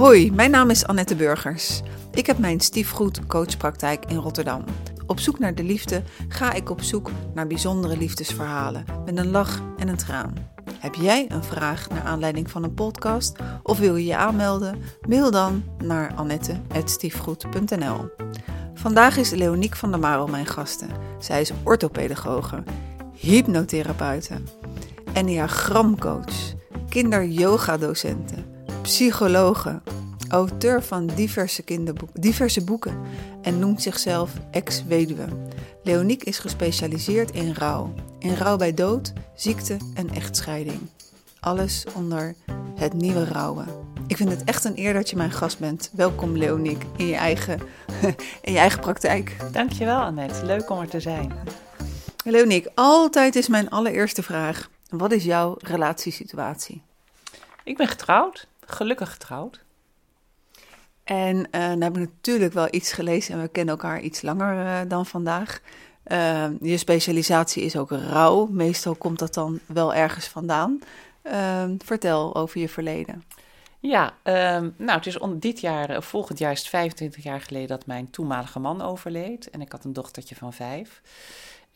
Hoi, mijn naam is Annette Burgers. Ik heb mijn stiefgoed coachpraktijk in Rotterdam. Op zoek naar de liefde ga ik op zoek naar bijzondere liefdesverhalen met een lach en een traan. Heb jij een vraag naar aanleiding van een podcast of wil je je aanmelden? Mail dan naar annette.stiefgoed.nl Vandaag is Leoniek van der Marel mijn gasten. Zij is orthopedagoge, hypnotherapeute, enneagramcoach, kinder-yoga-docente, psychologe, auteur van diverse, kinderboeken, diverse boeken en noemt zichzelf ex-weduwe. Leoniek is gespecialiseerd in rouw. In rouw bij dood, ziekte en echtscheiding. Alles onder het nieuwe rouwen. Ik vind het echt een eer dat je mijn gast bent. Welkom Leoniek in je eigen, in je eigen praktijk. Dankjewel Annette, leuk om er te zijn. Leoniek, altijd is mijn allereerste vraag. Wat is jouw relatiesituatie? Ik ben getrouwd, gelukkig getrouwd. En uh, dan heb ik natuurlijk wel iets gelezen en we kennen elkaar iets langer uh, dan vandaag. Uh, je specialisatie is ook rouw. Meestal komt dat dan wel ergens vandaan. vertel over je verleden. Ja, um, nou, het is dit jaar, volgend jaar is het 25 jaar geleden dat mijn toenmalige man overleed. En ik had een dochtertje van vijf.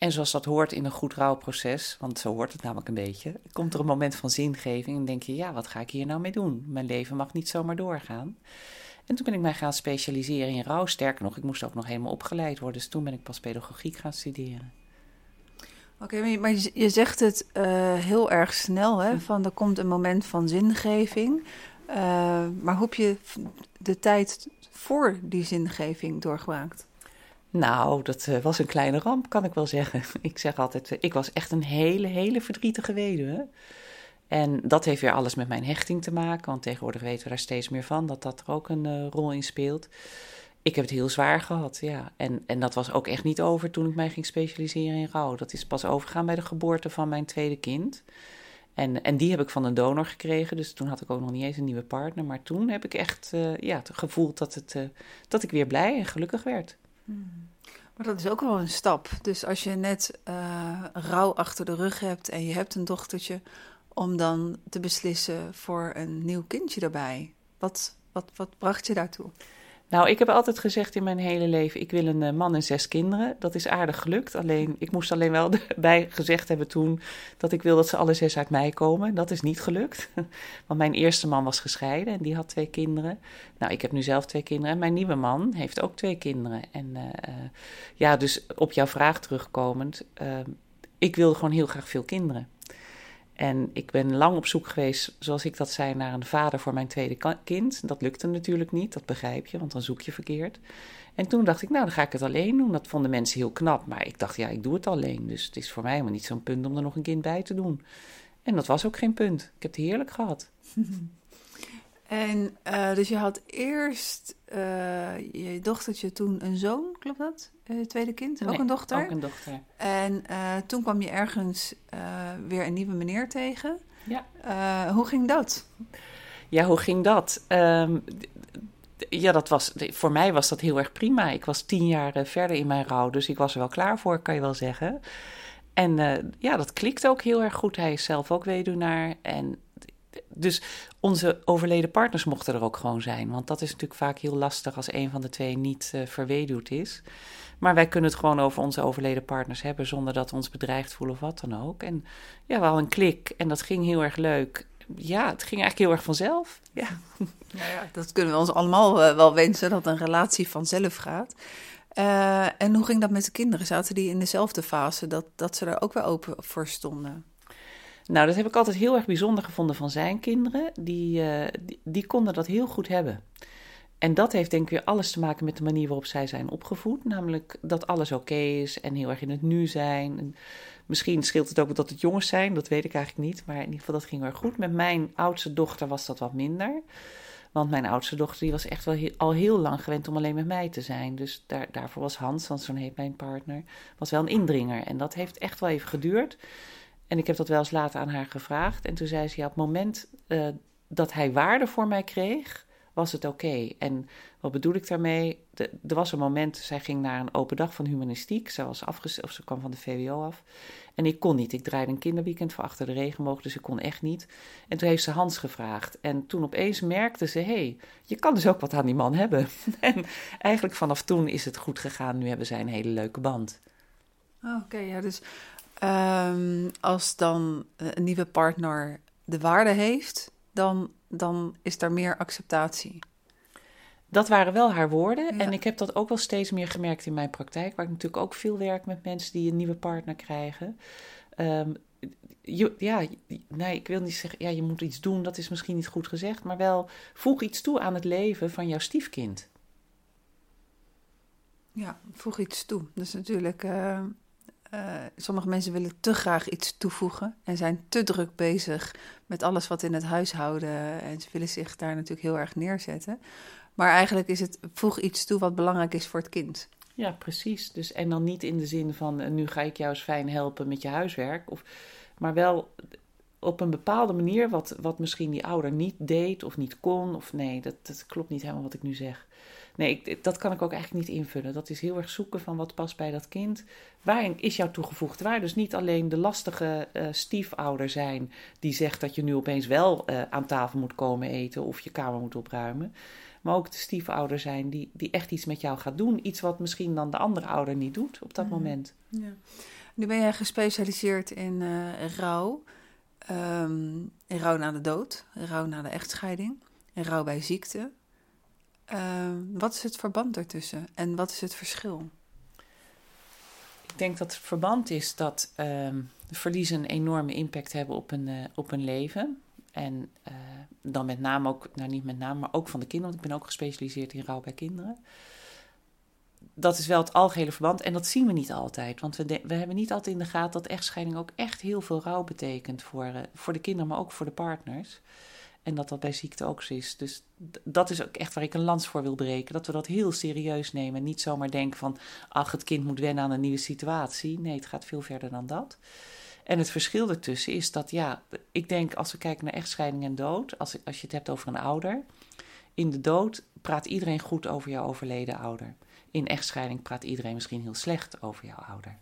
En zoals dat hoort in een goed rouwproces, want zo hoort het namelijk een beetje, komt er een moment van zingeving en denk je, ja, wat ga ik hier nou mee doen? Mijn leven mag niet zomaar doorgaan. En toen ben ik mij gaan specialiseren in rouw. Sterker nog, ik moest ook nog helemaal opgeleid worden. Dus toen ben ik pas pedagogiek gaan studeren. Oké, maar je zegt het uh, heel erg snel, hè? Van er komt een moment van zingeving. Uh, maar hoe heb je de tijd voor die zingeving doorgemaakt? Nou, dat uh, was een kleine ramp, kan ik wel zeggen. Ik zeg altijd, ik was echt een hele, hele verdrietige weduwe. En dat heeft weer alles met mijn hechting te maken, want tegenwoordig weten we daar steeds meer van dat dat er ook een uh, rol in speelt. Ik heb het heel zwaar gehad, ja. En, en dat was ook echt niet over toen ik mij ging specialiseren in rouw. Dat is pas overgegaan bij de geboorte van mijn tweede kind. En, en die heb ik van een donor gekregen, dus toen had ik ook nog niet eens een nieuwe partner. Maar toen heb ik echt uh, ja, gevoeld dat, het, dat ik weer blij en gelukkig werd. Maar dat is ook wel een stap. Dus als je net rouw achter de rug hebt en je hebt een dochtertje om dan te beslissen voor een nieuw kindje erbij? Wat, wat, wat bracht je daartoe? Nou, ik heb altijd gezegd in mijn hele leven: ik wil een eh, man en zes kinderen. Dat is aardig gelukt. Alleen, ik moest alleen wel bij gezegd hebben toen dat ik wil dat ze alle zes uit mij komen. Dat is niet gelukt. Want mijn eerste man was gescheiden en die had twee kinderen. Nou, ik heb nu zelf twee kinderen. En mijn nieuwe man heeft ook twee kinderen. En uh, ja, dus op jouw vraag terugkomend. ik wil gewoon heel graag veel kinderen. En ik ben lang op zoek geweest, zoals ik dat zei, naar een vader voor mijn tweede kind. Dat lukte natuurlijk niet, dat begrijp je, want dan zoek je verkeerd. En toen dacht ik, nou, dan ga ik het alleen doen. Dat vonden mensen heel knap, maar ik dacht, ja, ik doe het alleen. Dus het is voor mij helemaal niet zo'n punt om er nog een kind bij te doen. En dat was ook geen punt. Ik heb het heerlijk gehad. En uh, dus je had eerst uh, je dochtertje, toen een zoon, klopt dat? Uh, tweede kind, ook een dochter? Ook een dochter. En toen kwam je ergens weer een nieuwe meneer tegen. Ja. hoe ging dat? Ja, hoe ging dat? Um, ja, dat was, voor mij was dat heel erg prima. Ik was tien jaar verder in mijn rouw, dus ik was er wel klaar voor, kan je wel zeggen. En ja, dat klikt ook heel erg goed. Hij is zelf ook weduwnaar en dus onze overleden partners mochten er ook gewoon zijn. Want dat is natuurlijk vaak heel lastig als een van de twee niet uh, verweduwd is. Maar wij kunnen het gewoon over onze overleden partners hebben zonder dat we ons bedreigd voelen of wat dan ook. En ja, wel een klik en dat ging heel erg leuk. Ja, het ging eigenlijk heel erg vanzelf. Ja, nou ja dat kunnen we ons allemaal uh, wel wensen, dat een relatie vanzelf gaat. Uh, en hoe ging dat met de kinderen? Zaten die in dezelfde fase dat, dat ze er ook weer open voor stonden? Nou, dat heb ik altijd heel erg bijzonder gevonden van zijn kinderen. Die, uh, die, die, konden dat heel goed hebben. En dat heeft denk ik weer alles te maken met de manier waarop zij zijn opgevoed. Namelijk dat alles oké is en heel erg in het nu zijn. En misschien scheelt het ook dat het jongens zijn, dat weet ik eigenlijk niet. Maar in ieder geval, dat ging wel goed. Met mijn oudste dochter was dat wat minder. Want mijn oudste dochter die was echt wel heel, al heel lang gewend om alleen met mij te zijn. Dus daar, daarvoor was Hans, want zo'n heet mijn partner, was wel een indringer. En dat heeft echt wel even geduurd. En ik heb dat wel eens later aan haar gevraagd. En toen zei ze: ja, op het moment uh, dat hij waarde voor mij kreeg, was het oké. En wat bedoel ik daarmee? Er was een moment, zij ging naar een open dag van humanistiek. Zij was afges of ze kwam van de VWO af. En ik kon niet. Ik draaide een kinderweekend voor achter de regenboog, dus ik kon echt niet. En toen heeft ze Hans gevraagd. En toen opeens merkte ze: hé, hey, je kan dus ook wat aan die man hebben. en eigenlijk vanaf toen is het goed gegaan. Nu hebben zij een hele leuke band. Oh, Oké, ja, dus um, als dan een nieuwe partner de waarde heeft, dan, dan is er meer acceptatie. Dat waren wel haar woorden. En ik heb dat ook wel steeds meer gemerkt in mijn praktijk, waar ik natuurlijk ook veel werk met mensen die een nieuwe partner krijgen. Um, je, ja, nee, ik wil niet zeggen, ja, je moet iets doen, dat is misschien niet goed gezegd, maar wel voeg iets toe aan het leven van jouw stiefkind. Ja, voeg iets toe. Dus natuurlijk, uh, uh, sommige mensen willen te graag iets toevoegen en zijn te druk bezig met alles wat in het huishouden en ze willen zich daar natuurlijk heel erg neerzetten. Maar eigenlijk is het voeg iets toe wat belangrijk is voor het kind. Ja, precies. Dus, en dan niet in de zin van uh, nu ga ik jou eens fijn helpen met je huiswerk. Of, maar wel op een bepaalde manier wat, wat misschien die ouder niet deed of niet kon. Of nee, dat, dat klopt niet helemaal wat ik nu zeg. Nee, ik, dat kan ik ook eigenlijk niet invullen. Dat is heel erg zoeken van wat past bij dat kind. Waarin is jouw toegevoegde waarde? Dus niet alleen de lastige uh, stiefouder zijn die zegt dat je nu opeens wel uh, aan tafel moet komen eten of je kamer moet opruimen. Maar ook de stiefouder zijn die, die echt iets met jou gaat doen. Iets wat misschien dan de andere ouder niet doet op dat mm. moment. Ja. Nu ben jij gespecialiseerd in uh, rouw. Um, rouw na de dood, rouw na de echtscheiding en rouw bij ziekte. Uh, wat is het verband ertussen en wat is het verschil? Ik denk dat het verband is dat uh, verliezen een enorme impact hebben op een, uh, op een leven. En uh, dan met name ook, nou niet met name, maar ook van de kinderen, want ik ben ook gespecialiseerd in rouw bij kinderen. Dat is wel het algehele verband en dat zien we niet altijd. Want we, we hebben niet altijd in de gaten dat echtscheiding ook echt heel veel rouw betekent voor, uh, voor de kinderen, maar ook voor de partners. En dat dat bij ziekte ook zo is. Dus dat is ook echt waar ik een lans voor wil breken. Dat we dat heel serieus nemen. Niet zomaar denken van, ach, het kind moet wennen aan een nieuwe situatie. Nee, het gaat veel verder dan dat. En het verschil ertussen is dat, ja, ik denk als we kijken naar echtscheiding en dood, als, als je het hebt over een ouder. In de dood praat iedereen goed over jouw overleden ouder. In echtscheiding praat iedereen misschien heel slecht over jouw ouder.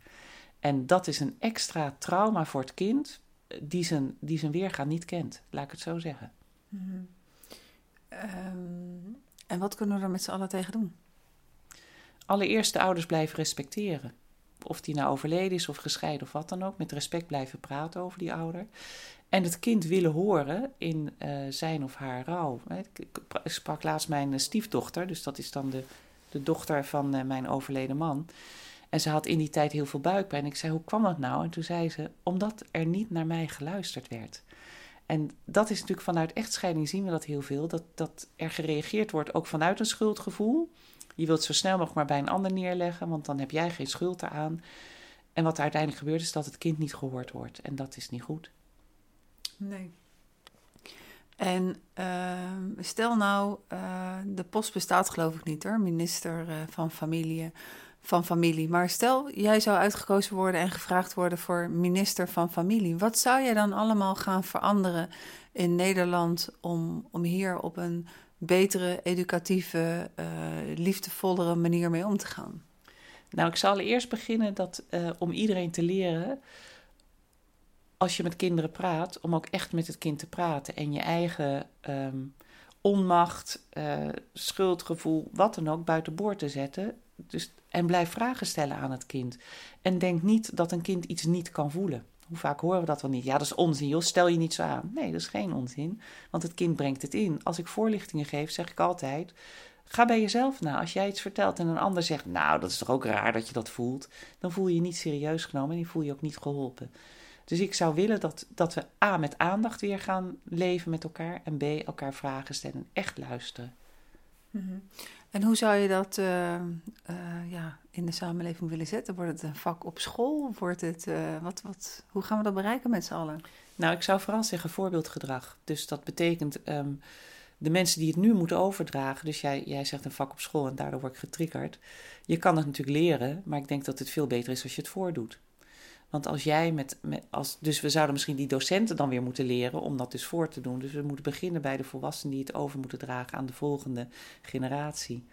En dat is een extra trauma voor het kind die zijn, die zijn weergaan niet kent, laat ik het zo zeggen. Mm um, en wat kunnen we er met z'n allen tegen doen? Allereerst de ouders blijven respecteren. Of die nou overleden is of gescheiden of wat dan ook. Met respect blijven praten over die ouder. En het kind willen horen in uh, zijn of haar rouw. Ik sprak laatst mijn stiefdochter, dus dat is dan de, de dochter van uh, mijn overleden man. En ze had in die tijd heel veel buikpijn. Ik zei, hoe kwam dat nou? En toen zei ze, omdat er niet naar mij geluisterd werd. En dat is natuurlijk vanuit echtscheiding zien we dat heel veel. Dat, dat er gereageerd wordt ook vanuit een schuldgevoel. Je wilt zo snel mogelijk maar bij een ander neerleggen, want dan heb jij geen schuld eraan. En wat er uiteindelijk gebeurt is dat het kind niet gehoord wordt. En dat is niet goed. Nee. En uh, stel nou, uh, de post bestaat geloof ik niet hoor, minister uh, van Familie van familie. Maar stel, jij zou uitgekozen worden en gevraagd worden voor minister van familie. Wat zou jij dan allemaal gaan veranderen in Nederland om, om hier op een betere, educatieve, uh, liefdevollere manier mee om te gaan? Nou, ik zal eerst beginnen dat, uh, om iedereen te leren, als je met kinderen praat, om ook echt met het kind te praten en je eigen um, onmacht, uh, schuldgevoel, wat dan ook, buiten boord te zetten. Dus, en blijf vragen stellen aan het kind. En denk niet dat een kind iets niet kan voelen. Hoe vaak horen we dat wel niet? Ja, dat is onzin, joh. Stel je niet zo aan. Nee, dat is geen onzin. Want het kind brengt het in. Als ik voorlichtingen geef, zeg ik altijd: ga bij jezelf na. Als jij iets vertelt en een ander zegt: Nou, dat is toch ook raar dat je dat voelt. Dan voel je je niet serieus genomen en die voel je ook niet geholpen. Dus ik zou willen dat, dat we A, met aandacht weer gaan leven met elkaar. En B, elkaar vragen stellen en echt luisteren. -hmm. En hoe zou je dat uh, uh, ja, in de samenleving willen zetten? Wordt het een vak op school? Wordt het, uh, wat, wat, hoe gaan we dat bereiken met z'n allen? Nou, ik zou vooral zeggen voorbeeldgedrag. Dus dat betekent um, de mensen die het nu moeten overdragen. Dus jij, jij zegt een vak op school en daardoor word ik getriggerd. Je kan het natuurlijk leren, maar ik denk dat het veel beter is als je het voordoet. Want als jij met, met als, dus we zouden misschien die docenten dan weer moeten leren om dat dus voor te doen. Dus we moeten beginnen bij de volwassenen die het over moeten dragen aan de volgende generatie.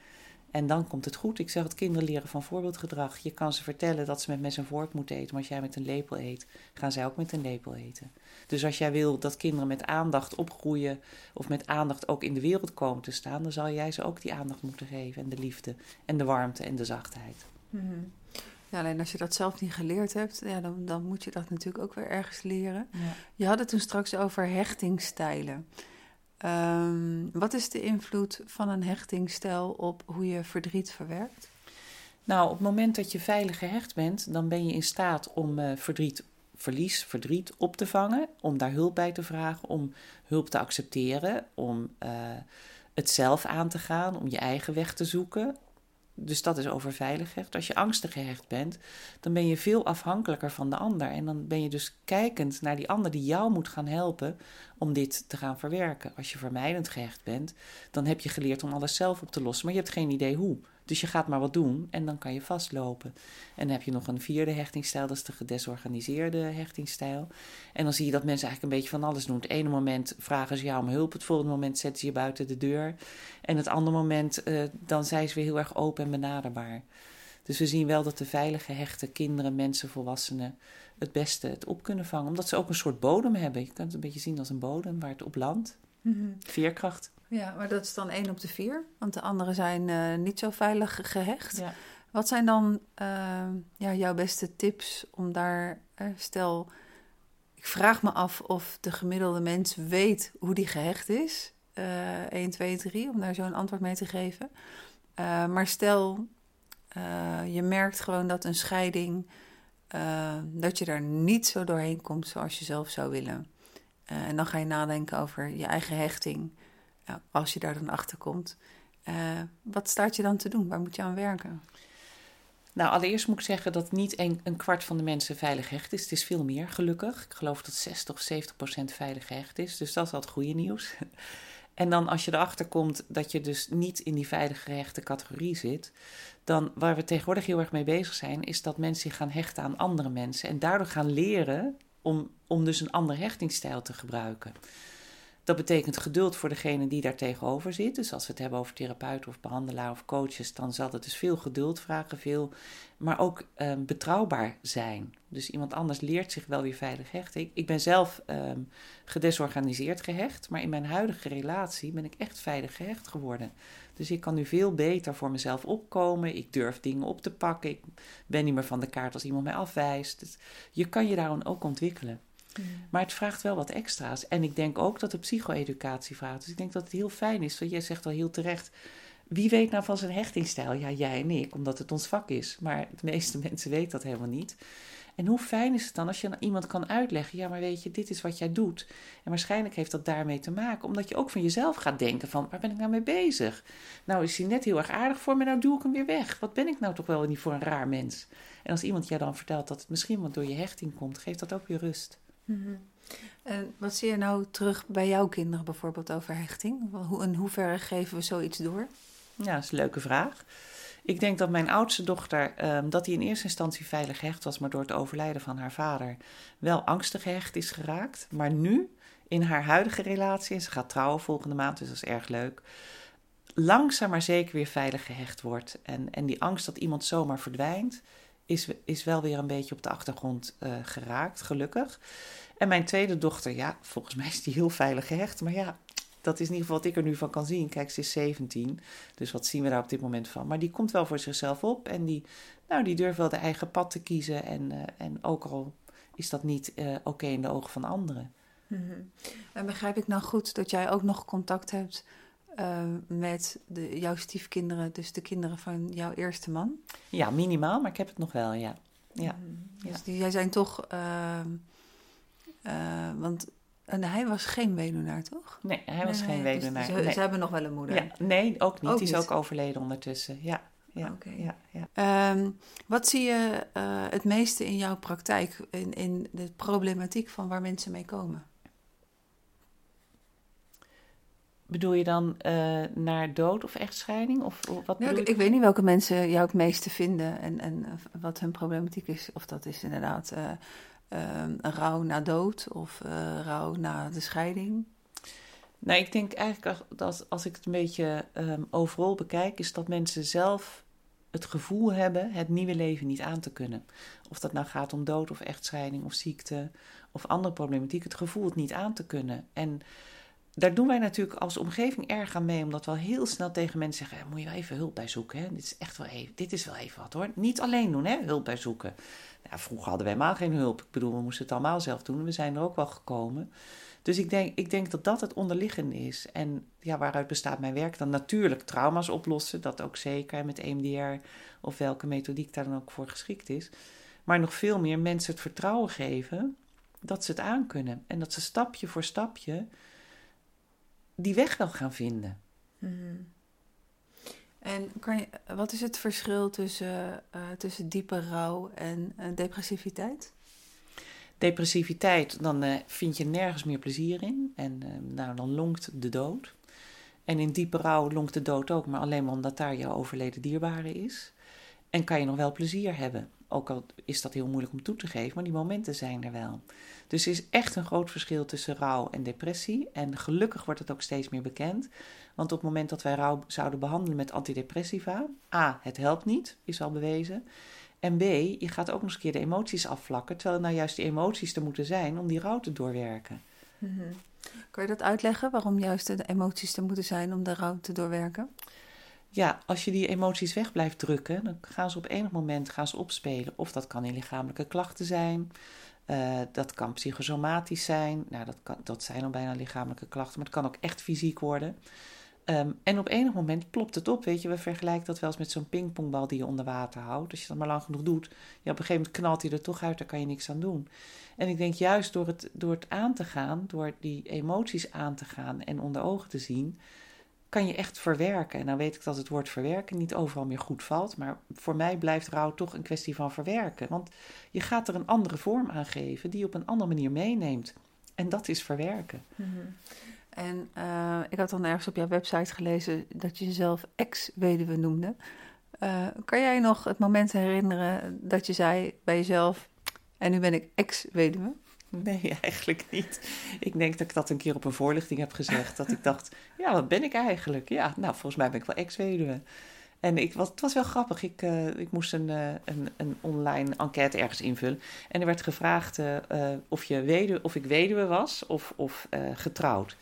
En dan komt het goed. Ik zeg dat kinderen leren van voorbeeldgedrag. Je kan ze vertellen dat ze met mes en vork moeten eten. Maar als jij met een lepel eet, gaan zij ook met een lepel eten. Dus als jij wil dat kinderen met aandacht opgroeien of met aandacht ook in de wereld komen te staan, dan zal jij ze ook die aandacht moeten geven en de liefde en de warmte en de zachtheid. Mm Ja, alleen als je dat zelf niet geleerd hebt, ja, dan, dan moet je dat natuurlijk ook weer ergens leren. Ja. Je had het toen straks over hechtingstijlen. Um, wat is de invloed van een hechtingstijl op hoe je verdriet verwerkt? Nou, op het moment dat je veilig gehecht bent, dan ben je in staat om uh, verdriet, verlies, verdriet op te vangen, om daar hulp bij te vragen, om hulp te accepteren, om uh, het zelf aan te gaan, om je eigen weg te zoeken, dus dat is over veiligheid. Als je angstig gehecht bent, dan ben je veel afhankelijker van de ander. En dan ben je dus kijkend naar die ander die jou moet gaan helpen om dit te gaan verwerken. Als je vermijdend gehecht bent, dan heb je geleerd om alles zelf op te lossen, maar je hebt geen idee hoe. Dus je gaat maar wat doen en dan kan je vastlopen. En dan heb je nog een vierde hechtingsstijl, dat is de gedesorganiseerde hechtingsstijl. En dan zie je dat mensen eigenlijk een beetje van alles doen. Het ene moment vragen ze jou om hulp, het volgende moment zetten ze je buiten de deur. En het andere moment, uh, dan zijn ze weer heel erg open en benaderbaar. Dus we zien wel dat de veilige hechte kinderen, mensen, volwassenen het beste het op kunnen vangen. Omdat ze ook een soort bodem hebben. Je kunt het een beetje zien als een bodem waar het op landt. Mm Veerkracht. Ja, maar dat is dan één op de vier, want de anderen zijn uh, niet zo veilig gehecht. Ja. Wat zijn dan uh, ja, jouw beste tips om daar, uh, stel, ik vraag me af of de gemiddelde mens weet hoe die gehecht is. 1, 2, 3, om daar zo een antwoord mee te geven. maar stel, je merkt gewoon dat een scheiding, dat je daar niet zo doorheen komt zoals je zelf zou willen. en dan ga je nadenken over je eigen hechting als je daar dan achter komt. Uh, wat staat je dan te doen? Waar moet je aan werken? Nou, allereerst moet ik zeggen dat niet een, een, kwart van de mensen veilig gehecht is. Het is veel meer, gelukkig. Ik geloof dat 60 of 70 procent veilig gehecht is. Dus dat is al het goede nieuws. En dan als je erachter komt dat je dus niet in die veilig gehechte categorie zit, dan waar we tegenwoordig heel erg mee bezig zijn, is dat mensen zich gaan hechten aan andere mensen. En daardoor gaan leren om, om dus een andere hechtingsstijl te gebruiken. Dat betekent geduld voor degene die daar tegenover zit. Dus als we het hebben over therapeuten of behandelaar of coaches, dan zal het dus veel geduld vragen, veel, maar ook um, betrouwbaar zijn. Dus iemand anders leert zich wel weer veilig hechten. Ik, ben zelf um, gedesorganiseerd gehecht, maar in mijn huidige relatie ben ik echt veilig gehecht geworden. Dus ik kan nu veel beter voor mezelf opkomen. Ik durf dingen op te pakken. Ik ben niet meer van de kaart als iemand mij afwijst. Dus je kan je daarom ook ontwikkelen. Mm. Maar het vraagt wel wat extra's. En ik denk ook dat de psycho-educatie vraagt. Dus ik denk dat het heel fijn is. Want jij zegt al heel terecht. Wie weet nou van zijn hechtingsstijl? Ja, jij en ik, omdat het ons vak is. Maar de meeste mensen weten dat helemaal niet. En hoe fijn is het dan als je aan iemand kan uitleggen: ja, maar weet je, dit is wat jij doet. En waarschijnlijk heeft dat daarmee te maken, omdat je ook van jezelf gaat denken: van waar ben ik nou mee bezig? Nou is hij net heel erg aardig voor me, nou doe ik hem weer weg. Wat ben ik nou toch wel niet voor een raar mens? En als iemand jou dan vertelt dat het misschien wat door je hechting komt, geeft dat ook weer rust. Mhm. En wat zie je nou terug bij jouw kinderen bijvoorbeeld over hechting? In hoeverre geven we zoiets door? Ja, dat is een leuke vraag. Ik denk dat mijn oudste dochter, um, dat die in eerste instantie veilig gehecht was, maar door het overlijden van haar vader wel angstig gehecht is geraakt. Maar nu, in haar huidige relatie, en ze gaat trouwen volgende maand, dus dat is erg leuk, langzaam maar zeker weer veilig gehecht wordt. En, en die angst dat iemand zomaar verdwijnt, is, is wel weer een beetje op de achtergrond uh, geraakt, gelukkig. En mijn tweede dochter, ja, volgens mij is die heel veilig gehecht. Maar ja, dat is in ieder geval wat ik er nu van kan zien. Kijk, ze is 17, dus wat zien we daar op dit moment van? Maar die komt wel voor zichzelf op en die, nou, die durft wel de eigen pad te kiezen. En, uh, en ook al is dat niet uh, oké in de ogen van anderen. -hmm. En begrijp ik nou goed dat jij ook nog contact hebt uh, met de, jouw stiefkinderen, dus de kinderen van jouw eerste man? Ja, minimaal, maar ik heb het nog wel, ja. ja. Mm, dus die, jij zijn toch, uh, uh, want en hij was geen weduwnaar, toch? Nee, hij was nee, geen nee, weduwnaar. Dus, nee. Ze hebben nog wel een moeder? Ja, nee, ook niet. Ook die is niet. ook overleden ondertussen, ja. Ja, okay. ja, ja. Um, wat zie je het meeste in jouw praktijk, in, in de problematiek van waar mensen mee komen? Bedoel je dan uh, naar dood of echtscheiding? Of, of wat nou, ik, ik, weet niet welke mensen jou het meeste vinden en, en wat hun problematiek is. Of dat is inderdaad uh, een rouw na dood of rouw na de scheiding. Nou, ik denk eigenlijk dat als ik het een beetje um, overal bekijk, is dat mensen zelf het gevoel hebben het nieuwe leven niet aan te kunnen. Of dat nou gaat om dood of echtscheiding of ziekte of andere problematiek, het gevoel het niet aan te kunnen. En daar doen wij natuurlijk als omgeving erg aan mee, omdat we heel snel tegen mensen zeggen: moet je wel even hulp bij zoeken. Hè? Dit is echt wel even, dit is wel even wat hoor. Niet alleen doen, hè? hulp bij zoeken. Vroeger hadden wij helemaal geen hulp. Ik bedoel, we moesten het allemaal zelf doen. We zijn er ook wel gekomen. Dus ik denk, ik denk dat dat het onderliggende is. En ja, waaruit bestaat mijn werk dan? Natuurlijk trauma's oplossen, dat ook zeker met EMDR of welke methodiek daar dan ook voor geschikt is. Maar nog veel meer mensen het vertrouwen geven dat ze het aankunnen. En dat ze stapje voor stapje die weg wel gaan vinden. Hmm. En kan je, wat is het verschil tussen, uh, tussen diepe rouw en uh, depressiviteit? Depressiviteit, dan uh, vind je nergens meer plezier in. En nou, dan longt de dood. En in diepe rouw longt de dood ook, maar alleen maar omdat daar jouw overleden dierbare is. En kan je nog wel plezier hebben. Ook al is dat heel moeilijk om toe te geven, maar die momenten zijn er wel. Dus er is echt een groot verschil tussen rouw en depressie. En gelukkig wordt het ook steeds meer bekend. Want op het moment dat wij rouw zouden behandelen met antidepressiva, A, het helpt niet, is al bewezen. En B, je gaat ook nog eens een keer de emoties afvlakken, terwijl nou juist die emoties er moeten zijn om die rouw te doorwerken. Mm Kan je dat uitleggen, waarom juist de emoties er moeten zijn om de rouw te doorwerken? Ja, als je die emoties weg blijft drukken, dan gaan ze op enig moment gaan ze opspelen. Of dat kan in lichamelijke klachten zijn, uh, dat kan psychosomatisch zijn. Nou, dat, kan, dat zijn al bijna lichamelijke klachten, maar het kan ook echt fysiek worden. Um, en op enig moment plopt het op, weet je. We vergelijken dat wel eens met zo'n pingpongbal die je onder water houdt. Als je dat maar lang genoeg doet, ja, op een gegeven moment knalt hij er toch uit, daar kan je niks aan doen. En ik denk juist door het, door het aan te gaan, door die emoties aan te gaan en onder ogen te zien, kan je echt verwerken. En dan weet ik dat het woord verwerken niet overal meer goed valt. Maar voor mij blijft rouw toch een kwestie van verwerken. Want je gaat er een andere vorm aan geven die je op een andere manier meeneemt. En dat is verwerken. Mhm. En uh, ik had dan ergens op jouw website gelezen dat je jezelf ex-weduwe noemde. Uh, kan jij nog het moment herinneren dat je zei bij jezelf: En nu ben ik ex-weduwe? Nee, eigenlijk niet. Ik denk dat ik dat een keer op een voorlichting heb gezegd. Dat ik dacht, ja, wat ben ik eigenlijk? Ja, nou, volgens mij ben ik wel ex-weduwe. En ik, wat, het was wel grappig. Ik, uh, ik moest een, uh, een, een online enquête ergens invullen. En er werd gevraagd uh, of, je weduwe, of ik weduwe was of, of getrouwd.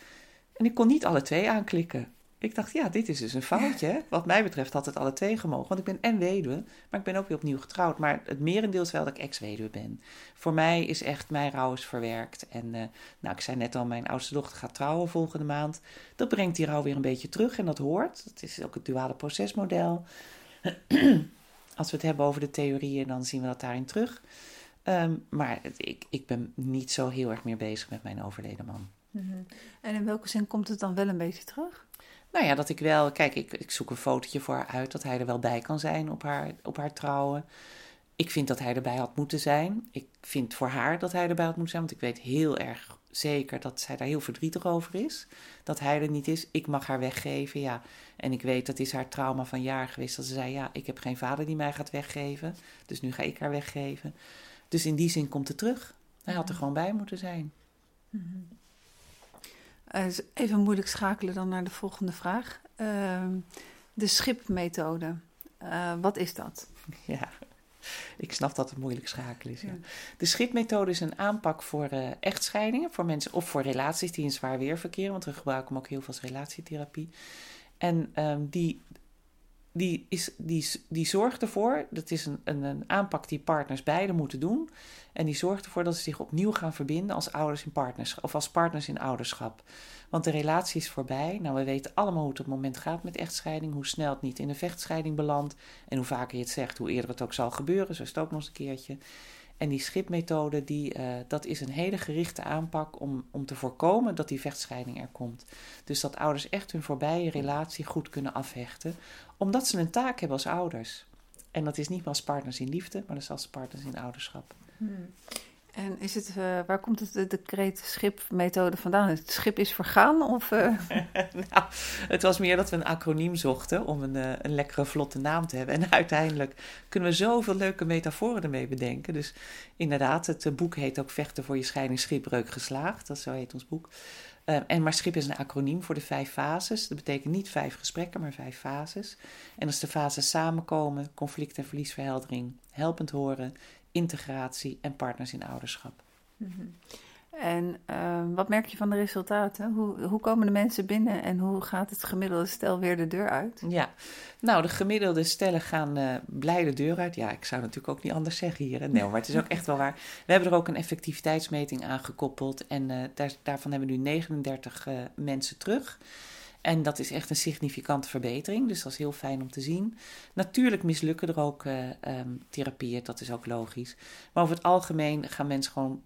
En ik kon niet alle twee aanklikken. Ik dacht, ja, dit is dus een foutje. Wat mij betreft had het alle twee. Want ik ben en weduwe, maar ik ben ook weer opnieuw getrouwd. Maar het merendeel is wel dat ik ex-weduwe ben. Voor mij is echt, mijn rouw is verwerkt. En uh, nou, ik zei net al, mijn oudste dochter gaat trouwen volgende maand. Dat brengt die rouw weer een beetje terug en dat hoort. Het is ook het duale procesmodel. Als we het hebben over de theorieën, dan zien we dat daarin terug. Um, maar ik, ik ben niet zo heel erg meer bezig met mijn overleden man. -hmm. En in welke zin komt het dan wel een beetje terug? Nou ja, dat ik wel, kijk, ik, ik zoek een fotootje voor haar uit dat hij er wel bij kan zijn op haar, op haar trouwen. Ik vind dat hij erbij had moeten zijn. Ik vind voor haar dat hij erbij had moeten zijn, want ik weet heel erg zeker dat zij daar heel verdrietig over is. Dat hij er niet is. Ik mag haar weggeven, ja. En ik weet dat is haar trauma van jaar geweest. Dat ze zei, ja, ik heb geen vader die mij gaat weggeven. Dus nu ga ik haar weggeven. Dus in die zin komt het terug. Hij had er gewoon bij moeten zijn. Mm. Uh, even moeilijk schakelen dan naar de volgende vraag. Uh, de schipmethode. Uh, wat is dat? Ja, ik snap dat het moeilijk schakelen is. Ja. De schipmethode is een aanpak voor uh, echtscheidingen, voor mensen of voor relaties die in zwaar weer verkeren, want we gebruiken hem ook heel veel als relatietherapie. En um, die, die, is, die, die zorgt ervoor, dat is een, een, een aanpak die partners beide moeten doen. En die zorgt ervoor dat ze zich opnieuw gaan verbinden als ouders in partnerschap of als partners in ouderschap. Want de relatie is voorbij. Nou, we weten allemaal hoe het op het moment gaat met echtscheiding, hoe snel het niet in een vechtscheiding belandt. En hoe vaker je het zegt, hoe eerder het ook zal gebeuren. Zo is het ook nog eens een keertje. En die schipmethode, die, uh, dat is een hele gerichte aanpak om, om te voorkomen dat die vechtscheiding er komt. Dus dat ouders echt hun voorbije relatie goed kunnen afhechten, omdat ze een taak hebben als ouders. En dat is niet als partners in liefde, maar dat is als partners in ouderschap. Hmm. En is het, uh, waar komt het de decreet schipmethode vandaan? Het schip is vergaan? Of, uh... nou, het was meer dat we een acroniem zochten om een, uh, een lekkere, vlotte naam te hebben. En uiteindelijk kunnen we zoveel leuke metaforen ermee bedenken. Dus inderdaad, het boek heet ook Vechten voor je scheiding schipbreuk geslaagd. Dat zo heet ons boek. en maar schip is een acroniem voor de vijf fases. Dat betekent niet vijf gesprekken, maar vijf fases. En als de fases samenkomen, conflict en verliesverheldering, helpend horen, integratie en partners in ouderschap. Mm En uh, wat merk je van de resultaten? Hoe, hoe komen de mensen binnen en hoe gaat het gemiddelde stel weer de deur uit? Ja, nou, de gemiddelde stellen gaan uh, blij de deur uit. Ja, ik zou natuurlijk ook niet anders zeggen hier. Hè? Nee, maar het is ook echt wel waar. We hebben er ook een effectiviteitsmeting aan gekoppeld en uh, daar, daarvan hebben we nu 39 uh, mensen terug. En dat is echt een significante verbetering, dus dat is heel fijn om te zien. Natuurlijk mislukken er ook uh, um, therapieën, dat is ook logisch. Maar over het algemeen gaan mensen gewoon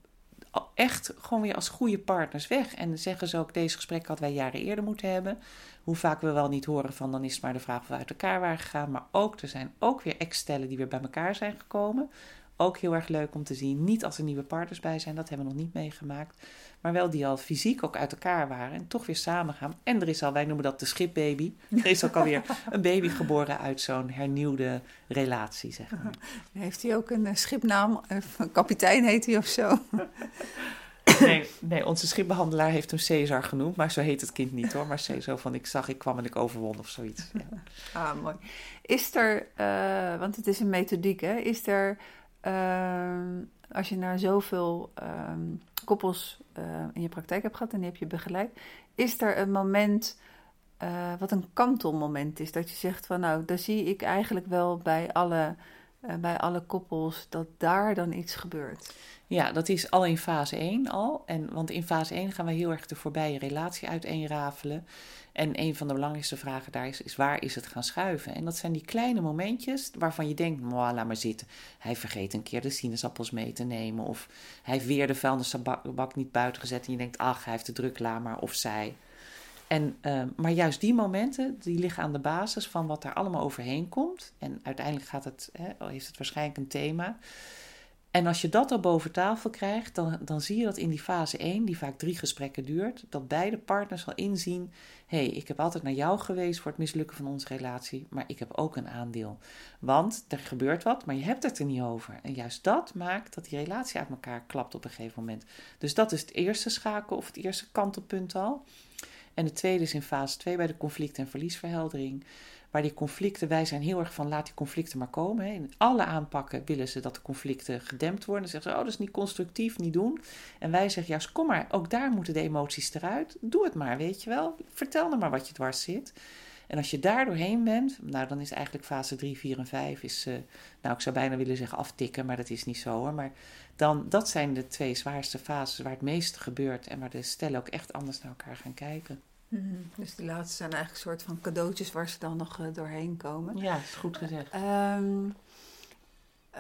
echt gewoon weer als goede partners weg. En zeggen ze ook, deze gesprekken hadden wij jaren eerder moeten hebben. Hoe vaak we wel niet horen van, dan is het maar de vraag of we uit elkaar waren gegaan. Maar ook, er zijn ook weer ex-stellen die weer bij elkaar zijn gekomen. Ook heel erg leuk om te zien. Niet als er nieuwe partners bij zijn, dat hebben we nog niet meegemaakt. Maar wel die al fysiek ook uit elkaar waren en toch weer samen gaan. En er is al, wij noemen dat de schipbaby. Er is ook alweer een baby geboren uit zo'n hernieuwde relatie, zeg maar. Heeft hij ook een eh, schipnaam? Een kapitein heet hij of zo? Nee, nee, onze schipbehandelaar heeft hem Caesar genoemd, maar zo heet het kind niet hoor. Maar Caesar van ik zag, ik kwam en ik overwon of zoiets. Ja. Ah, mooi. Is er, uh, want het is een methodiek hè, is er uh, als je naar zoveel um, koppels uh, in je praktijk hebt gehad en die heb je begeleid, is er een moment uh, wat een kantelmoment is? Dat je zegt van nou, daar zie ik eigenlijk wel bij alle, uh, bij alle koppels dat daar dan iets gebeurt. Ja, dat is al in fase 1 al. En, want in fase 1 gaan we heel erg de voorbije relatie uiteenrafelen. En een van de belangrijkste vragen daar is, is waar is het gaan schuiven? En dat zijn die kleine momentjes waarvan je denkt, laat maar zitten. Hij vergeet een keer de sinaasappels mee te nemen. Of hij heeft weer de vuilnisbak niet buiten gezet. En je denkt, ach, hij heeft de druk, laat maar. Of zij. En, uh, maar juist die momenten, die liggen aan de basis van wat daar allemaal overheen komt. En uiteindelijk gaat het, hè, heeft het waarschijnlijk een thema. En als je dat al boven tafel krijgt, dan, dan zie je dat in die fase 1, die vaak drie gesprekken duurt, dat beide partners al inzien: hé, hey, ik heb altijd naar jou geweest voor het mislukken van onze relatie, maar ik heb ook een aandeel. Want er gebeurt wat, maar je hebt het er niet over. En juist dat maakt dat die relatie uit elkaar klapt op een gegeven moment. Dus dat is het eerste schakel of het eerste kantelpunt al. En de tweede is in fase 2 bij de conflict- en verliesverheldering. Waar die conflicten, wij zijn heel erg van laat die conflicten maar komen. Hè. In alle aanpakken willen ze dat de conflicten gedempt worden. Dan zeggen ze, oh dat is niet constructief, niet doen. En wij zeggen juist, kom maar, ook daar moeten de emoties eruit. Doe het maar, weet je wel. Vertel dan maar wat je dwars zit. En als je daar doorheen bent, nou dan is eigenlijk fase 3, 4 en 5 is, uh, nou ik zou bijna willen zeggen aftikken, maar dat is niet zo hoor. Maar dan, dat zijn de twee zwaarste fases waar het meeste gebeurt en waar de stellen ook echt anders naar elkaar gaan kijken. Mm-hmm. Dus die laatste zijn eigenlijk een soort van cadeautjes waar ze dan nog uh, doorheen komen. Ja, is goed gezegd. Um,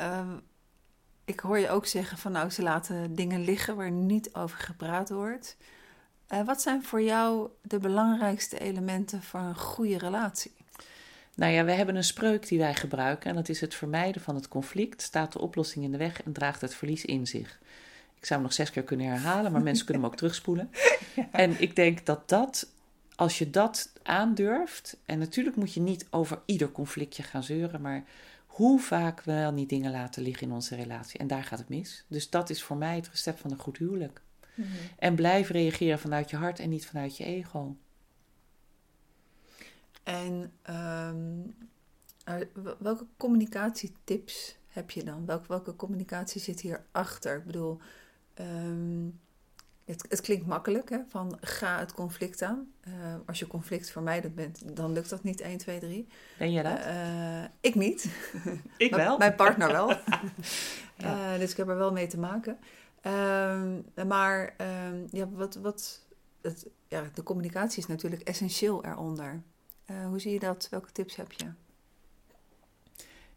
um, ik hoor je ook zeggen van nou, ze laten dingen liggen waar niet over gepraat wordt. Uh, wat zijn voor jou de belangrijkste elementen van een goede relatie? Nou ja, we hebben een spreuk die wij gebruiken en dat is het vermijden van het conflict staat de oplossing in de weg en draagt het verlies in zich. Ik zou hem nog zes keer kunnen herhalen, maar mensen kunnen hem ook terugspoelen. Ja. En ik denk dat dat als je dat aandurft, en natuurlijk moet je niet over ieder conflictje gaan zeuren, maar hoe vaak we wel niet dingen laten liggen in onze relatie. En daar gaat het mis. Dus dat is voor mij het recept van een goed huwelijk. Mm-hmm. En blijf reageren vanuit je hart en niet vanuit je ego. En um, welke communicatietips heb je dan? Welke, welke communicatie zit hierachter? Ik bedoel, um, het, het, klinkt makkelijk, hè, van ga het conflict aan. Uh, als je conflict vermijdend bent, dan lukt dat niet 1, 2, 3. Ben je dat? Uh, ik niet. ik wel. Mijn partner wel. ja. uh, dus ik heb er wel mee te maken. Uh, maar ehm, ja, wat, wat, het, ja, de communicatie is natuurlijk essentieel eronder. hoe zie je dat? Welke tips heb je?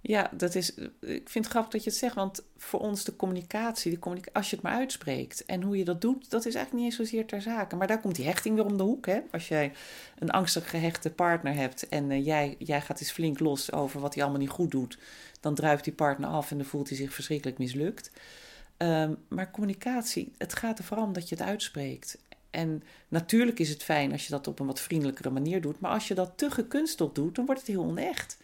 Ja, dat is, ik vind het grappig dat je het zegt, want voor ons de communicatie, de communica als je het maar uitspreekt en hoe je dat doet, dat is eigenlijk niet eens zozeer ter zake. Maar daar komt die hechting weer om de hoek. Hè? Als jij een angstig gehechte partner hebt en uh, jij, jij gaat eens flink los over wat hij allemaal niet goed doet, dan druipt die partner af en dan voelt hij zich verschrikkelijk mislukt. Ehm, maar communicatie, het gaat er vooral om dat je het uitspreekt. En natuurlijk is het fijn als je dat op een wat vriendelijkere manier doet. Maar als je dat te gekunsteld doet, dan wordt het heel onecht.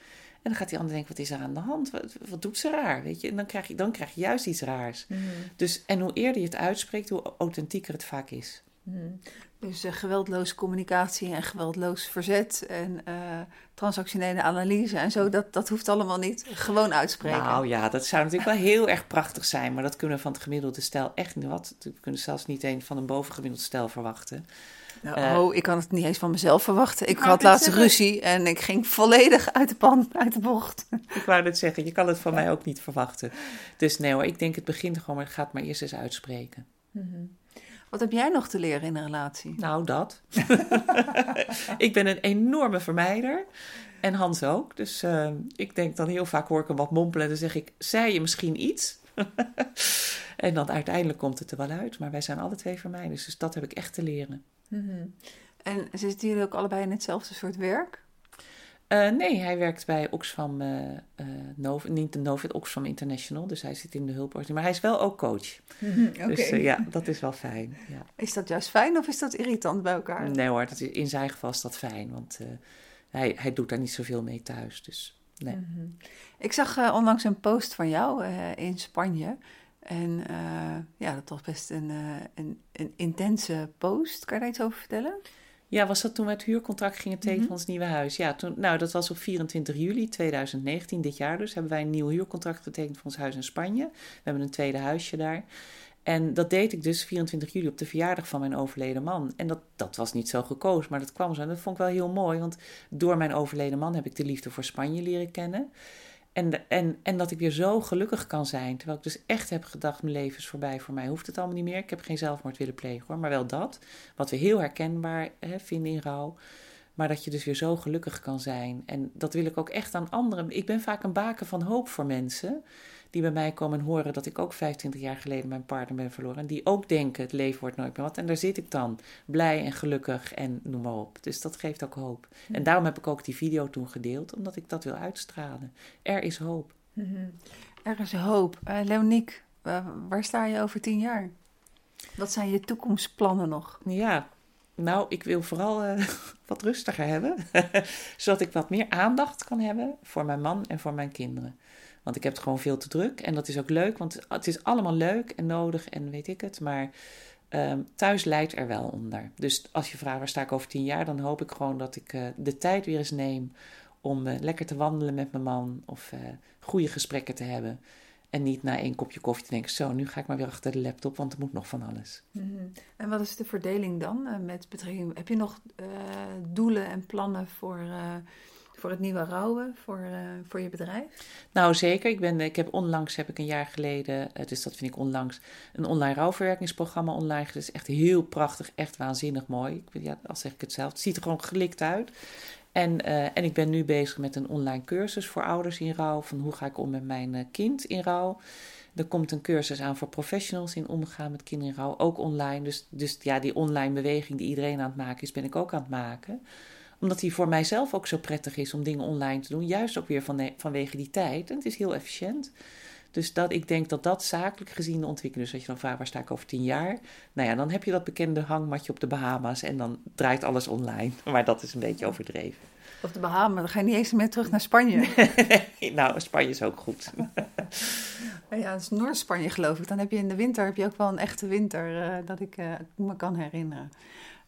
En dan gaat die ander denken, wat is er aan de hand? Wat, wat doet ze raar? Weet je? En dan krijg je, dan krijg je juist iets raars. Mhm. Dus, en hoe eerder je het uitspreekt, hoe authentieker het vaak is. Mhm. Dus uh, geweldloze communicatie en geweldloos verzet en uh, transactionele analyse en zo, dat, dat hoeft allemaal niet. Gewoon uitspreken. Nou ja, dat zou natuurlijk wel heel erg prachtig zijn, maar dat kunnen we van het gemiddelde stijl echt niet wat. We kunnen zelfs niet een van een bovengemiddeld stijl verwachten. Nou, oh, ik kan het niet eens van mezelf verwachten. Ik had laatst zeggen. ruzie en ik ging volledig uit de pan, uit de bocht. Ik wou het zeggen, je kan het van mij ook niet verwachten. Dus nee hoor, ik denk het begint gewoon, maar gaat maar eerst eens uitspreken. Mm -hmm. Wat heb jij nog te leren in een relatie? Nou, dat. ik ben een enorme vermijder. En Hans ook. Dus uh, ik denk dan heel vaak hoor ik hem wat mompelen. En dan zeg ik, zei je misschien iets? en dan uiteindelijk komt het er wel uit. Maar wij zijn alle twee vermijders. Dus dat heb ik echt te leren. Mm -hmm. En zitten jullie ook allebei in hetzelfde soort werk? Uh, nee, hij werkt bij Oxfam, uh, uh, Nova, niet de Novit, Oxfam International. Dus hij zit in de hulporganisatie. Maar hij is wel ook coach. Mm, okay. Dus ja, dat is wel fijn. Ja. Is dat juist fijn of is dat irritant bij elkaar? Nee hoor, dat is, in zijn geval is dat fijn. Want hij, hij doet daar niet zoveel mee thuis. Dus nee. Mm -hmm. Ik zag onlangs een post van jou in Spanje. En ja, dat was best een, een, een intense post. Kan je daar iets over vertellen? Ja, was dat toen we het huurcontract gingen tekenen van ons nieuwe huis? Ja, toen, nou, dat was op 24 juli 2019, dit jaar dus, hebben wij een nieuw huurcontract getekend voor ons huis in Spanje. We hebben een tweede huisje daar. En dat deed ik dus 24 juli op de verjaardag van mijn overleden man. En dat, dat was niet zo gekozen, maar dat kwam zo. En dat vond ik wel heel mooi, want door mijn overleden man heb ik de liefde voor Spanje leren kennen. En, en, en dat ik weer zo gelukkig kan zijn. Terwijl ik dus echt heb gedacht, mijn leven is voorbij. Voor mij hoeft het allemaal niet meer. Ik heb geen zelfmoord willen plegen hoor. Maar wel dat. Wat we heel herkenbaar hè, vinden in rouw. Maar dat je dus weer zo gelukkig kan zijn. En dat wil ik ook echt aan anderen. Ik ben vaak een baken van hoop voor mensen. Die bij mij komen en horen dat ik ook 25 jaar geleden mijn partner ben verloren. En die ook denken, het leven wordt nooit meer wat. En daar zit ik dan. Blij en gelukkig en noem maar op. Dus dat geeft ook hoop. Mm-hmm. En daarom heb ik ook die video toen gedeeld. Omdat ik dat wil uitstralen. Er is hoop. Mm-hmm. Er is hoop. Uh, Leonique, uh, waar sta je over tien jaar? Wat zijn je toekomstplannen nog? Ja, nou, ik wil vooral uh, wat rustiger hebben. Zodat ik wat meer aandacht kan hebben voor mijn man en voor mijn kinderen. Want ik heb het gewoon veel te druk. En dat is ook leuk, want het is allemaal leuk en nodig en weet ik het. Maar um, thuis leidt er wel onder. Dus als je vraagt waar sta ik over tien jaar, dan hoop ik gewoon dat ik uh, de tijd weer eens neem om uh, lekker te wandelen met mijn man. Of goede gesprekken te hebben. En niet na één kopje koffie te denken, zo, nu ga ik maar weer achter de laptop, want er moet nog van alles. Mm-hmm. En wat is de verdeling dan uh, met betrekking? Heb je nog uh, doelen en plannen voor, uh, voor het nieuwe rouwen, voor, voor je bedrijf? Nou, zeker. Ik, ben, ik heb onlangs, heb ik een jaar geleden, dus dat vind ik onlangs, een online rouwverwerkingsprogramma online. Dat is echt heel prachtig, echt waanzinnig mooi. Ik, ja, al zeg ik het zelf. Het ziet er gewoon gelikt uit. En, uh, en ik ben nu bezig met een online cursus voor ouders in rouw. Van hoe ga ik om met mijn uh, kind in rouw. Er komt een cursus aan voor professionals in omgaan met kinderen in rouw. Ook online. Dus, dus ja, die online beweging die iedereen aan het maken is, ben ik ook aan het maken. Omdat die voor mijzelf ook zo prettig is om dingen online te doen. Juist ook weer van, vanwege die tijd. En het is heel efficiënt. Dus dat, ik denk dat dat zakelijk gezien de ontwikkeling is. Als je dan vraagt, waar sta ik over tien jaar? Nou ja, dan heb je dat bekende hangmatje op de Bahama's en dan draait alles online. Maar dat is een beetje overdreven. Op de Bahama's, dan ga je niet eens meer terug naar Spanje. nee, nou, Spanje is ook goed. ja, dat is Noord-Spanje geloof ik. Dan heb je in de winter heb je ook wel een echte winter, uh, dat ik uh, me kan herinneren.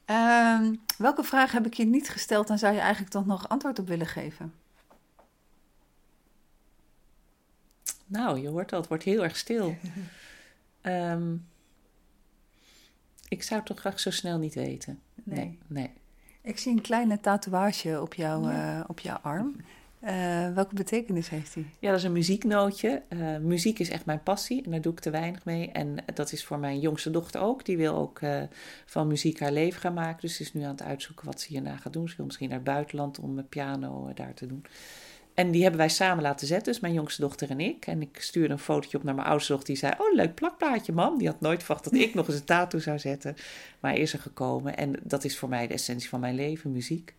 Uh, welke vraag heb ik je niet gesteld en zou je eigenlijk toch nog antwoord op willen geven? Nou, je hoort al, het wordt heel erg stil. um, ik zou het toch graag zo snel niet weten. Nee. nee. nee. Ik zie een kleine tatoeage op, jou, ja. uh, op jouw arm. Uh, welke betekenis heeft die? Ja, dat is een muzieknootje. Uh, muziek is echt mijn passie en daar doe ik te weinig mee. En dat is voor mijn jongste dochter ook. Die wil ook uh, van muziek haar leven gaan maken. Dus ze is nu aan het uitzoeken wat ze hierna gaat doen. Ze wil misschien naar het buitenland om piano daar te doen. En die hebben wij samen laten zetten, dus mijn jongste dochter en ik. En ik stuurde een fotootje op naar mijn oudste dochter. Die zei, oh, leuk plakplaatje, mam. Die had nooit verwacht dat ik nog eens een tattoo zou zetten. Maar hij is er gekomen. En dat is voor mij de essentie van mijn leven, muziek.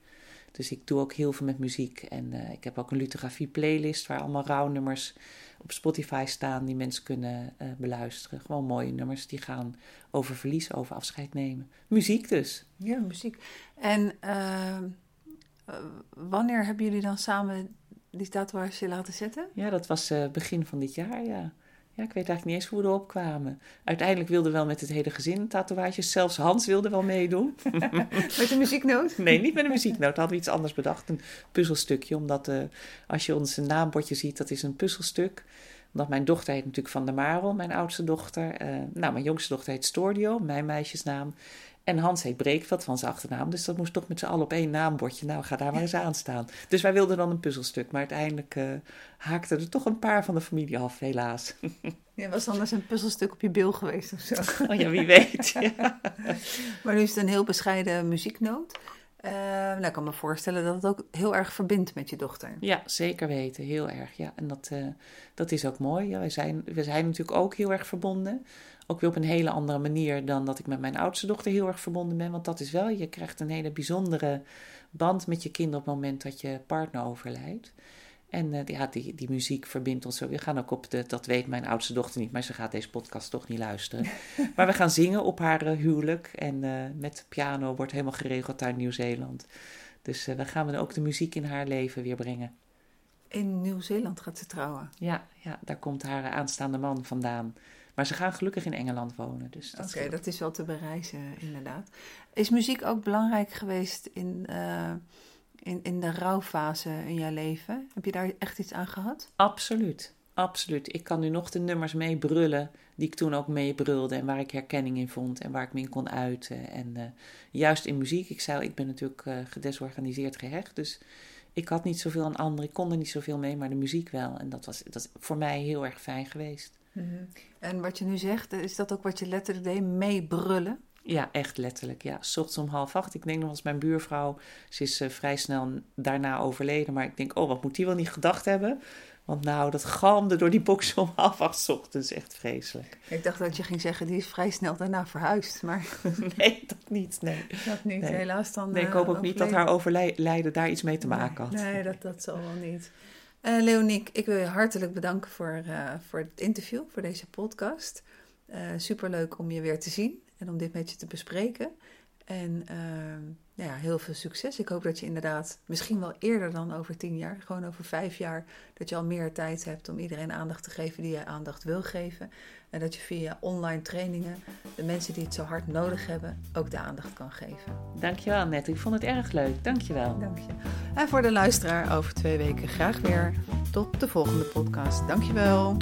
Dus ik doe ook heel veel met muziek. En uh, ik heb ook een lithografie playlist waar allemaal rouwnummers op Spotify staan die mensen kunnen uh, beluisteren. Gewoon mooie nummers die gaan over verlies, over afscheid nemen. Muziek dus. Ja, muziek. En uh, wanneer hebben jullie dan samen die tatoeage laten zetten? Ja, dat was begin van dit jaar, ja. Ja, ik weet eigenlijk niet eens hoe we erop kwamen. Uiteindelijk wilden we wel met het hele gezin tatoeages. Zelfs Hans wilde wel meedoen. met een muzieknoot? Nee, niet met een muzieknoot. Hadden we iets anders bedacht. Een puzzelstukje. Omdat uh, als je ons naambordje ziet, dat is een puzzelstuk. Omdat mijn dochter heet natuurlijk Van der Marel, mijn oudste dochter. Uh, nou, mijn jongste dochter heet Stordio, mijn meisjesnaam. En Hans heet Breekveld van zijn achternaam. Dus dat moest toch met z'n allen op één naambordje. Nou, ga daar maar eens aan staan. Dus wij wilden dan een puzzelstuk. Maar uiteindelijk uh, haakten er toch een paar van de familie af, helaas. Ja, was anders een puzzelstuk op je bil geweest of zo. Oh ja, wie weet. Ja. maar nu is het een heel bescheiden muzieknoot. Uh, nou, ik kan me voorstellen dat het ook heel erg verbindt met je dochter. Ja, zeker weten. Heel erg. Ja. En dat, uh, dat is ook mooi. Ja, wij, zijn, we zijn natuurlijk ook heel erg verbonden. Ook weer op een hele andere manier dan dat ik met mijn oudste dochter heel erg verbonden ben. Want dat is wel, je krijgt een hele bijzondere band met je kind op het moment dat je partner overlijdt. En uh, ja, die, die muziek verbindt ons zo. We gaan ook op de, dat weet mijn oudste dochter niet, maar ze gaat deze podcast toch niet luisteren. maar we gaan zingen op haar uh, huwelijk. En uh, met piano wordt helemaal geregeld daar in Nieuw-Zeeland. Dus we gaan dan ook de muziek in haar leven weer brengen. In Nieuw-Zeeland gaat ze trouwen? Ja, ja, daar komt haar aanstaande man vandaan. Maar ze gaan gelukkig in Engeland wonen. Dus Oké, okay, dat is wel te bereizen, inderdaad. Is muziek ook belangrijk geweest in, uh, in, in de rouwfase in jouw leven? Heb je daar echt iets aan gehad? Absoluut, absoluut. Ik kan nu nog de nummers mee brullen die ik toen ook mee brulde en waar ik herkenning in vond en waar ik me in kon uiten. En uh, juist in muziek, ik zei, ik ben natuurlijk uh, gedesorganiseerd gehecht, dus ik had niet zoveel aan anderen, ik kon er niet zoveel mee, maar de muziek wel. En dat was dat is voor mij heel erg fijn geweest. Mm -hmm. En wat je nu zegt, is dat ook wat je letterlijk deed, meebrullen? Ja, echt letterlijk. Ja, s ochtends om half acht. Ik denk nog eens mijn buurvrouw, ze is uh, vrij snel daarna overleden. Maar ik denk, oh, wat moet die wel niet gedacht hebben? Want nou, dat galmde door die box om half acht ochtends. Echt vreselijk. Ik dacht dat je ging zeggen, die is vrij snel daarna verhuisd. Maar... nee, dat niet. Nee. Dat niet, nee. helaas dan. Nee, ik hoop ook uh, niet dat haar overlijden daar iets mee te maken had. Nee, dat, dat zal wel niet. Uh, Leoniek, ik wil je hartelijk bedanken voor, uh, voor het interview, voor deze podcast. Uh, superleuk om je weer te zien en om dit met je te bespreken. En ja, heel veel succes. Ik hoop dat je inderdaad, misschien wel eerder dan over tien jaar, gewoon over vijf jaar, dat je al meer tijd hebt om iedereen aandacht te geven die je aandacht wil geven. En dat je via online trainingen de mensen die het zo hard nodig hebben ook de aandacht kan geven. Dankjewel Annette, ik vond het erg leuk. Dankjewel. Dank je. En voor de luisteraar over twee weken graag weer. Tot de volgende podcast. Dankjewel.